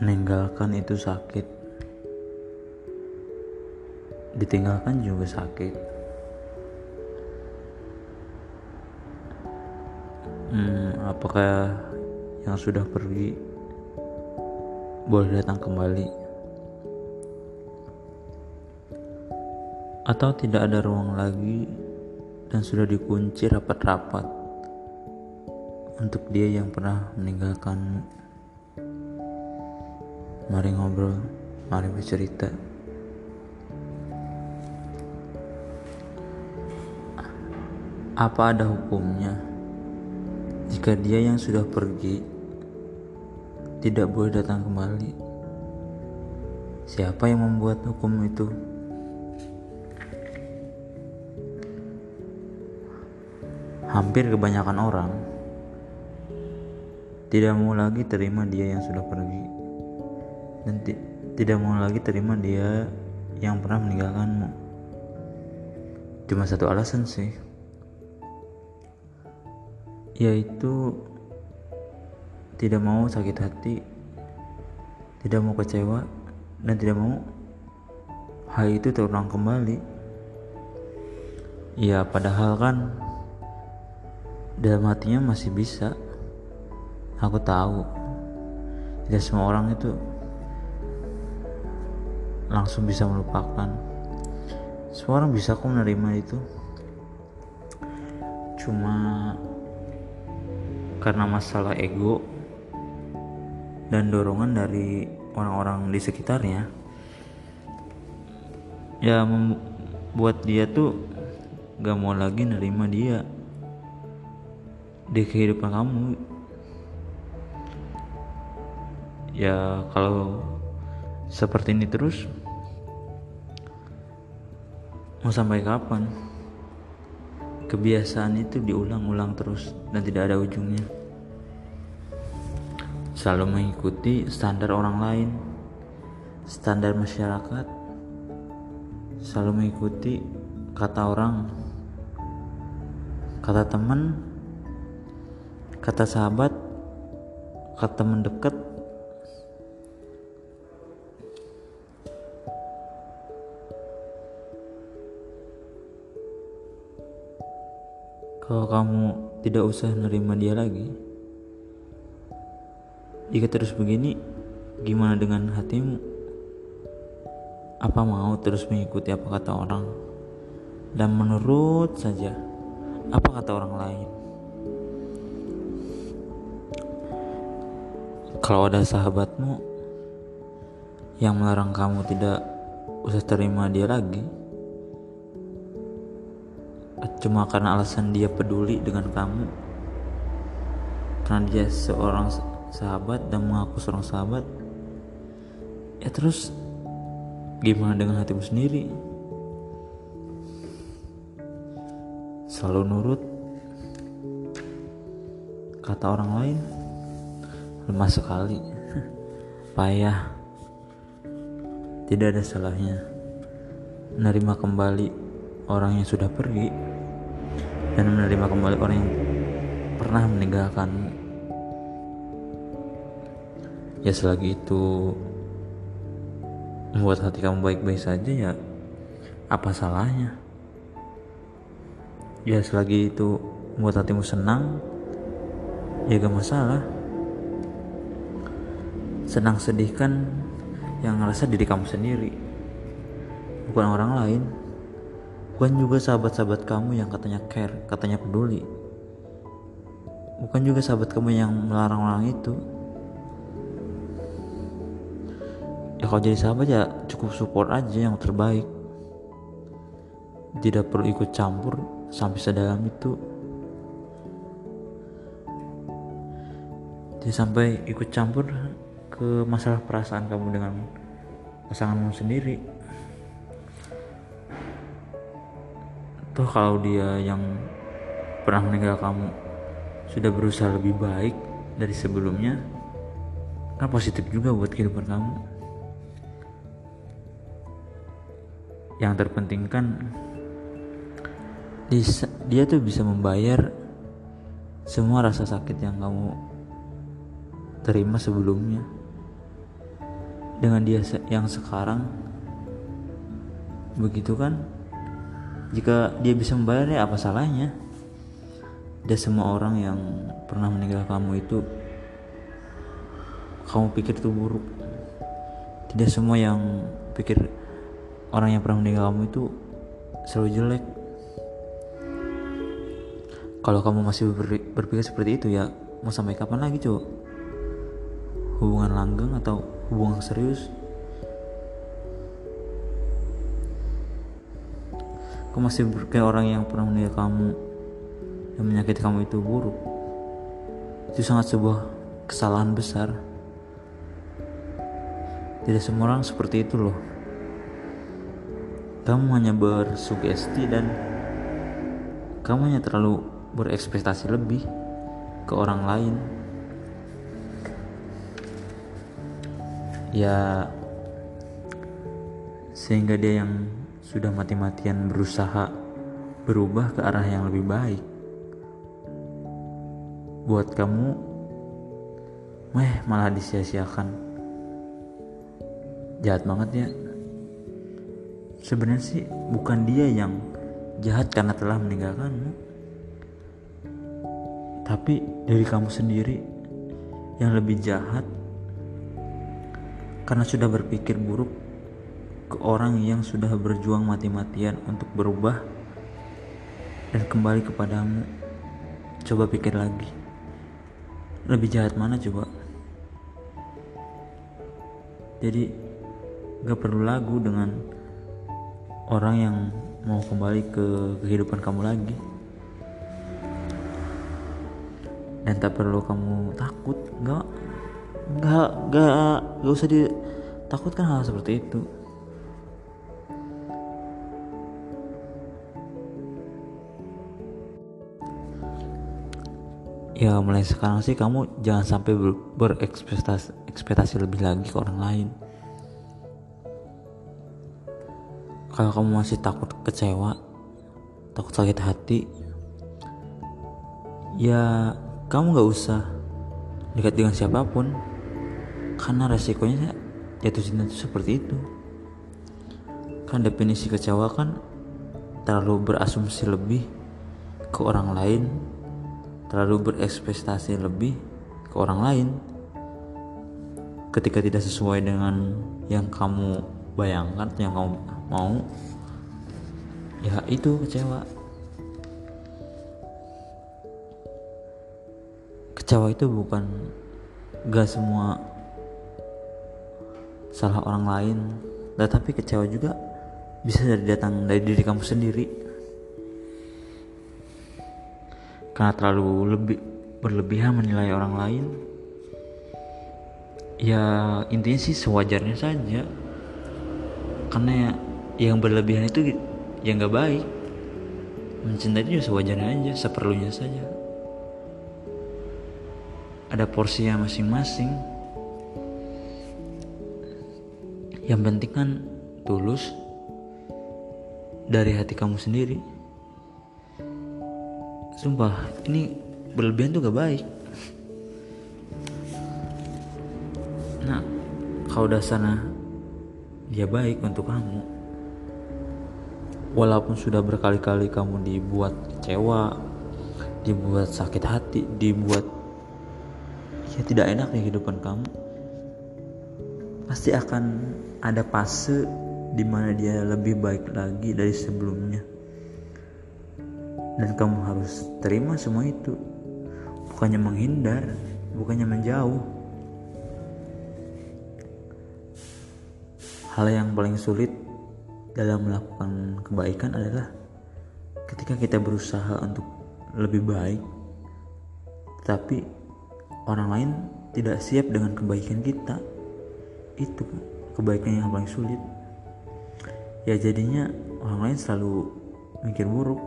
meninggalkan itu sakit. Ditinggalkan juga sakit. Hmm, apakah yang sudah pergi boleh datang kembali? Atau tidak ada ruang lagi dan sudah dikunci rapat-rapat untuk dia yang pernah meninggalkanmu Mari ngobrol, mari bercerita. Apa ada hukumnya jika dia yang sudah pergi tidak boleh datang kembali? Siapa yang membuat hukum itu? Hampir kebanyakan orang tidak mau lagi terima dia yang sudah pergi dan tidak mau lagi terima dia yang pernah meninggalkanmu. Cuma satu alasan sih, yaitu tidak mau sakit hati, tidak mau kecewa, dan tidak mau hal itu terulang kembali. Ya, padahal kan dalam hatinya masih bisa. Aku tahu, tidak semua orang itu langsung bisa melupakan. Semua orang bisa kok menerima itu. Cuma karena masalah ego dan dorongan dari orang-orang di sekitarnya ya membuat dia tuh gak mau lagi nerima dia di kehidupan kamu. Ya kalau seperti ini terus? Mau sampai kapan? Kebiasaan itu diulang-ulang terus dan tidak ada ujungnya. Selalu mengikuti standar orang lain standar masyarakat. Selalu mengikuti kata orang kata teman kata sahabat kata mendekat Kalau kamu tidak usah nerima dia lagi, jika terus begini, gimana dengan hatimu? Apa mau terus mengikuti apa kata orang dan menurut saja apa kata orang lain? Kalau ada sahabatmu yang melarang kamu tidak usah terima dia lagi, cuma karena alasan dia peduli dengan kamu. Karena dia seorang sahabat dan mengaku seorang sahabat. Ya terus gimana dengan hatimu sendiri? Selalu nurut kata orang lain lemah sekali payah. Tidak ada salahnya menerima kembali orang yang sudah pergi dan menerima kembali orang yang pernah meninggalkanmu ya selagi itu membuat hati kamu baik-baik saja ya apa salahnya? Ya selagi itu membuat hatimu senang ya gak masalah. Senang sedih kan yang ngerasa diri kamu sendiri bukan orang lain Bukan juga sahabat-sahabat kamu yang katanya care, katanya peduli. Bukan juga sahabat kamu yang melarang orang itu. Ya kalau jadi sahabat ya cukup support aja yang terbaik. Tidak perlu ikut campur sampai sedalam itu. Jadi sampai ikut campur ke masalah perasaan kamu dengan pasanganmu sendiri. Toh kalau dia yang pernah meninggal kamu sudah berusaha lebih baik dari sebelumnya kan positif juga buat kehidupan kamu. Yang terpenting kan dia tuh bisa membayar semua rasa sakit yang kamu terima sebelumnya. Dengan dia yang sekarang begitu kan jika dia bisa membayar ya apa salahnya? Dan semua orang yang pernah meninggal kamu itu kamu pikir itu buruk. Tidak semua yang pikir orang yang pernah meninggal kamu itu selalu jelek. Kalau kamu masih berpikir seperti itu ya mau sampai kapan lagi coba hubungan langgeng atau hubungan serius kamu masih kayak orang yang pernah menilai kamu yang menyakiti kamu itu buruk. Itu sangat sebuah kesalahan besar. Tidak semua orang seperti itu loh. Kamu hanya bersugesti dan kamu hanya terlalu berekspektasi lebih ke orang lain. Ya sehingga dia yang sudah mati-matian berusaha berubah ke arah yang lebih baik. Buat kamu, meh malah disia-siakan. Jahat banget ya. Sebenarnya sih bukan dia yang jahat karena telah meninggalkanmu. Tapi dari kamu sendiri yang lebih jahat karena sudah berpikir buruk ke orang yang sudah berjuang mati-matian untuk berubah dan kembali kepadamu. Coba pikir lagi. Lebih jahat mana coba? Jadi gak perlu lagu dengan orang yang mau kembali ke kehidupan kamu lagi. Dan tak perlu kamu takut, gak, gak, gak, gak usah ditakutkan hal seperti itu. Ya mulai sekarang sih kamu jangan sampai ber berekspektasi ekspektasi lebih lagi ke orang lain. Kalau kamu masih takut kecewa takut sakit hati ya kamu gak usah dekat dengan siapa pun. Karena resikonya jatuh cinta itu seperti itu. Kan definisi kecewa kan terlalu berasumsi lebih ke orang lain terlalu berekspektasi lebih ke orang lain ketika tidak sesuai dengan yang kamu bayangkan yang kamu mau ya itu kecewa. Kecewa itu bukan gak semua salah orang lain tetapi kecewa juga bisa dari datang dari diri kamu sendiri karena terlalu lebih berlebihan menilai orang lain ya intinya sih sewajarnya saja. Karena ya, yang berlebihan itu ya nggak baik. Mencintai itu ya sewajarnya aja seperlunya saja. Ada porsinya masing-masing. Yang penting kan tulus dari hati kamu sendiri sumpah ini berlebihan tuh gak baik. Nah kalau dasarnya dia baik untuk kamu. Walaupun sudah berkali-kali kamu dibuat kecewa dibuat sakit hati dibuat ya tidak enak di kehidupan kamu pasti akan ada fase di mana dia lebih baik lagi dari sebelumnya dan kamu harus terima semua itu. Bukannya menghindar bukannya menjauh. Hal yang paling sulit dalam melakukan kebaikan adalah ketika kita berusaha untuk lebih baik tapi orang lain tidak siap dengan kebaikan kita. Itu kebaikan yang paling sulit. Ya jadinya orang lain selalu mikir buruk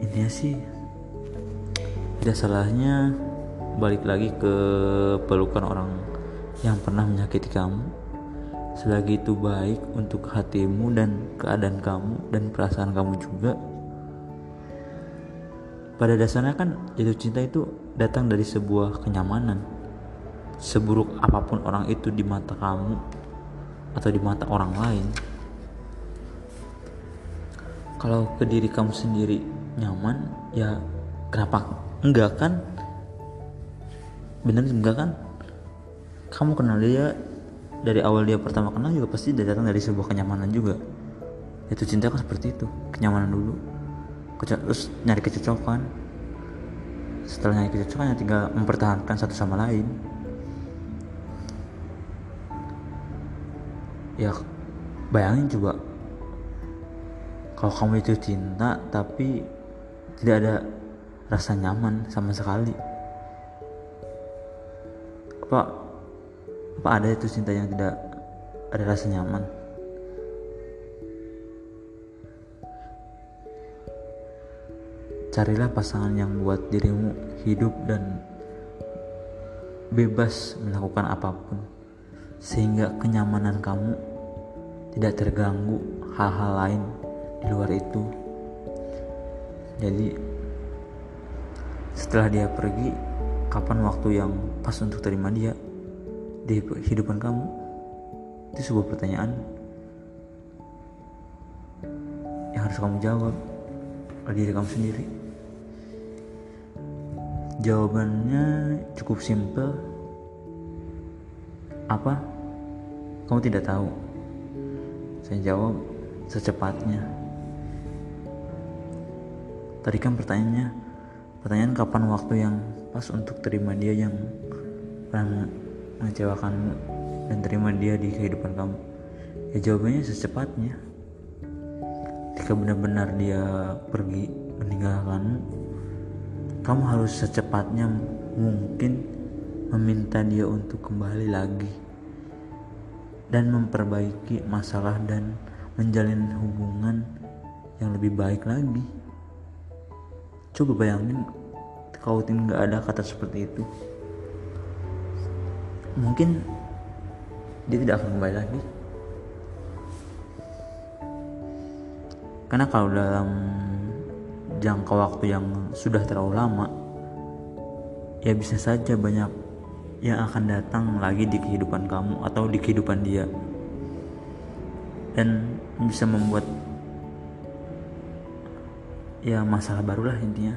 intinya sih tidak salahnya balik lagi ke pelukan orang yang pernah menyakiti kamu. Selagi itu baik untuk hatimu dan keadaan kamu dan perasaan kamu juga. Pada dasarnya kan jatuh cinta itu datang dari sebuah kenyamanan. Seburuk apa pun orang itu di mata kamu atau di mata orang lain. Kalau ke diri kamu sendiri nyaman ya kenapa enggak kan? Bener enggak kan? Kamu kenal dia dari awal dia pertama kenal juga pasti dia datang dari sebuah kenyamanan juga. Itu cinta kan seperti itu kenyamanan dulu. Terus nyari kecocokan. Setelah nyari kecocokan ya tinggal mempertahankan satu sama lain. Ya bayangin coba. Kalau kamu itu cinta tapi tidak ada rasa nyaman sama sekali. Apa apa ada itu cinta yang tidak ada rasa nyaman? Carilah pasangan yang buat dirimu hidup dan bebas melakukan apa pun sehingga kenyamanan kamu tidak terganggu hal-hal lain di luar itu jadi setelah dia pergi kapan waktu yang pas untuk terima dia di kehidupan kamu? Itu sebuah pertanyaan yang harus kamu jawab oleh diri kamu sendiri. Jawabannya cukup simpel. Apa? Kamu tidak tahu. Saya jawab secepatnya. Tadi kan pertanyaannya, pertanyaan kapan waktu yang pas untuk terima dia yang pernah mengecewakanmu dan terima dia di kehidupan kamu? Ya jawabannya secepatnya. Jika benar-benar dia pergi meninggalkanmu, kamu harus secepatnya mungkin meminta dia untuk kembali lagi dan memperbaiki masalah dan menjalin hubungan yang lebih baik lagi. Coba bayangin kalau nggak ada kata seperti itu. Mungkin dia tidak akan kembali lagi. Karena kalau dalam jangka waktu yang sudah terlalu lama, ya bisa saja banyak yang akan datang lagi di kehidupan kamu atau di kehidupan dia dan bisa membuat ya masalah barulah intinya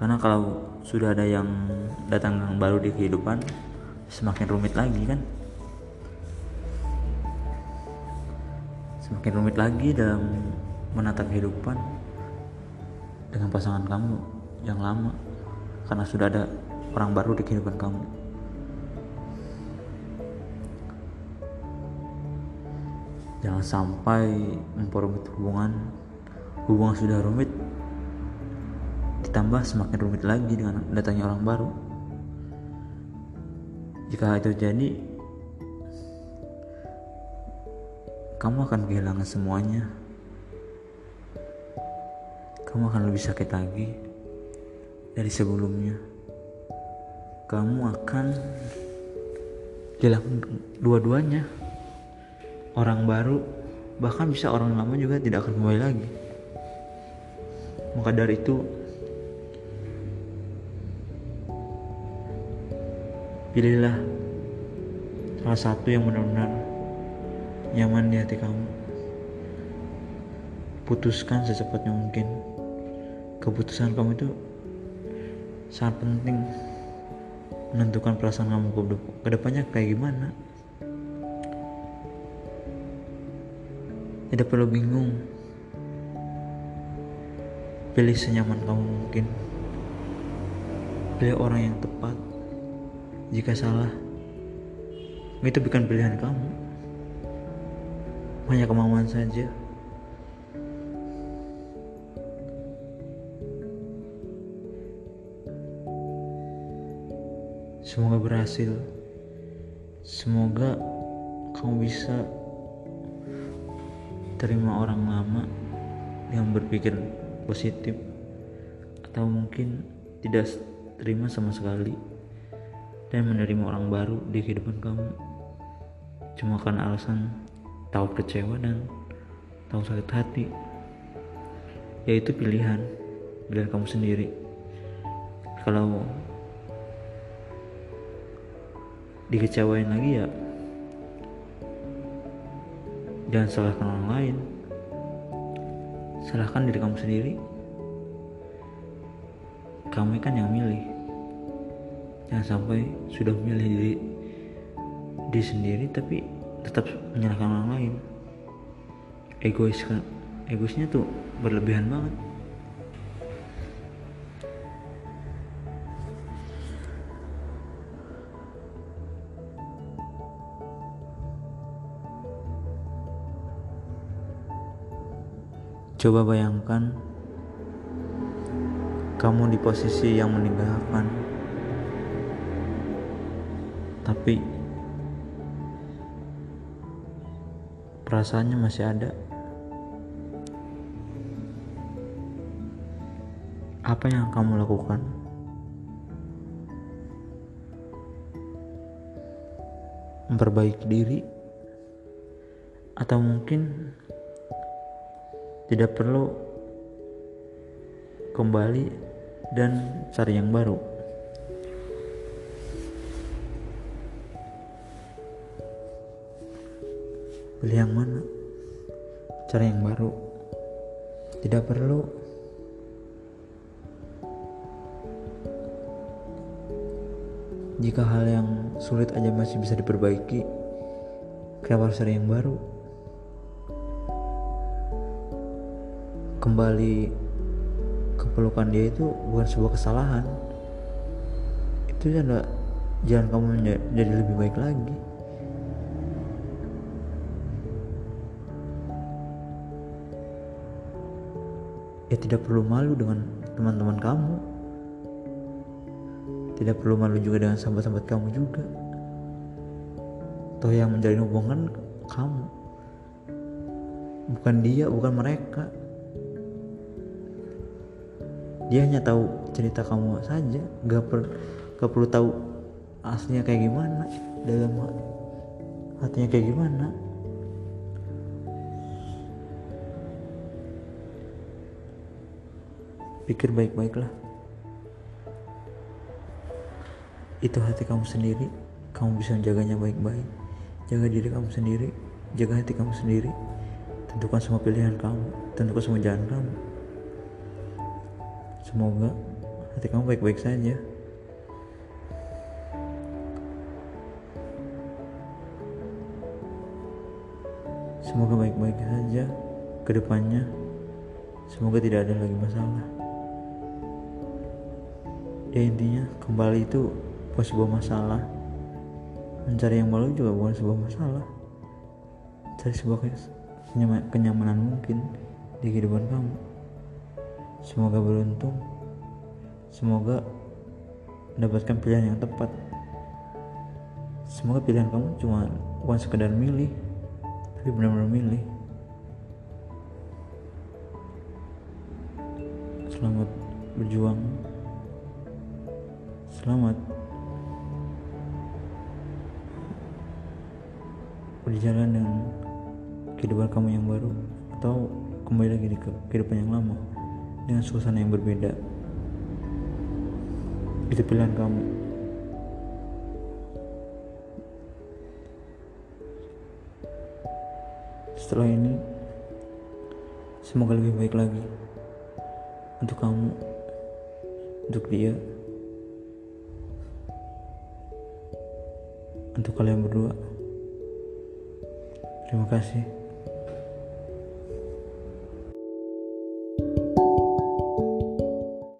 karena kalau sudah ada yang datang yang baru di kehidupan semakin rumit lagi kan semakin rumit lagi dalam menata kehidupan dengan pasangan kamu yang lama karena sudah ada orang baru di kehidupan kamu. Jangan sampai memperumit hubungan. Hubungan sudah rumit, ditambah semakin rumit lagi dengan datangnya orang baru. Jika itu jadi, kamu akan kehilangan semuanya. Kamu akan lebih sakit lagi dari sebelumnya kamu akan hilang dua-duanya orang baru bahkan bisa orang lama juga tidak akan kembali lagi. Maka dari itu pilihlah salah satu yang benar-benar nyaman di hati kamu. Putuskan secepatnya mungkin. Keputusan kamu itu sangat penting menentukan perasaan kamu ke depannya kayak gimana tidak perlu bingung. Pilih senyaman kamu mungkin. Pilih orang yang tepat. Jika salah itu bukan pilihan kamu. Hanya kemauan saja. Semoga berhasil. Semoga kamu bisa terima orang lama yang berpikir positif atau mungkin tidak terima sama sekali dan menerima orang baru di kehidupan kamu. Cuma karena alasan tahu kecewa dan tahu sakit hati yaitu pilihan pilihan kamu sendiri. Kalau dikecewain lagi ya jangan salahkan orang lain. Salahkan diri kamu sendiri. Kamu kan yang milih. Jangan sampai sudah memilih diri diri sendiri tapi tetap menyalahkan orang lain. Egois kan egoisnya tuh berlebihan banget Coba bayangkan kamu di posisi yang meninggalkan, tapi perasaannya masih ada. Apa yang kamu lakukan? Memperbaiki diri, atau mungkin tidak perlu kembali dan cari yang baru. Pilih yang mana? Cari yang baru. Tidak perlu Jika hal yang sulit aja masih bisa diperbaiki, kenapa harus cari yang baru? Kembali ke pelukan dia itu bukan sebuah kesalahan. Itu jangan jangan kamu jadi lebih baik lagi. Ya tidak perlu malu dengan teman-teman kamu. Tidak perlu malu juga dengan sahabat-sahabat kamu juga. Toh yang menjalin hubungan kamu. Bukan dia bukan mereka dia hanya tahu cerita kamu saja. Gak, per, gak perlu tahu aslinya kayak gimana dalam hatinya kayak gimana. Pikir baik-baiklah. Itu hati kamu sendiri. Kamu bisa menjaganya baik-baik. Jaga diri kamu sendiri. Jaga hati kamu sendiri. Tentukan semua pilihan kamu. Tentukan semua jalan kamu Semoga hati kamu baik-baik saja. Semoga baik-baik saja ke depannya. Semoga tidak ada lagi masalah. Ya intinya kembali itu bukan sebuah masalah. Mencari yang baru juga bukan sebuah masalah. Cari sebuah kenyamanan mungkin di kehidupan kamu. Semoga beruntung. Semoga mendapatkan pilihan yang tepat. Semoga pilihan kamu cuma bukan sekedar milih, tapi benar-benar milih. Selamat berjuang. Selamat berjalan dengan kehidupan kamu yang baru atau kembali lagi di kehidupan yang lama dengan suasana yang berbeda itu pilihan kamu. Setelah ini semoga lebih baik lagi untuk kamu untuk dia untuk kalian berdua. Terima kasih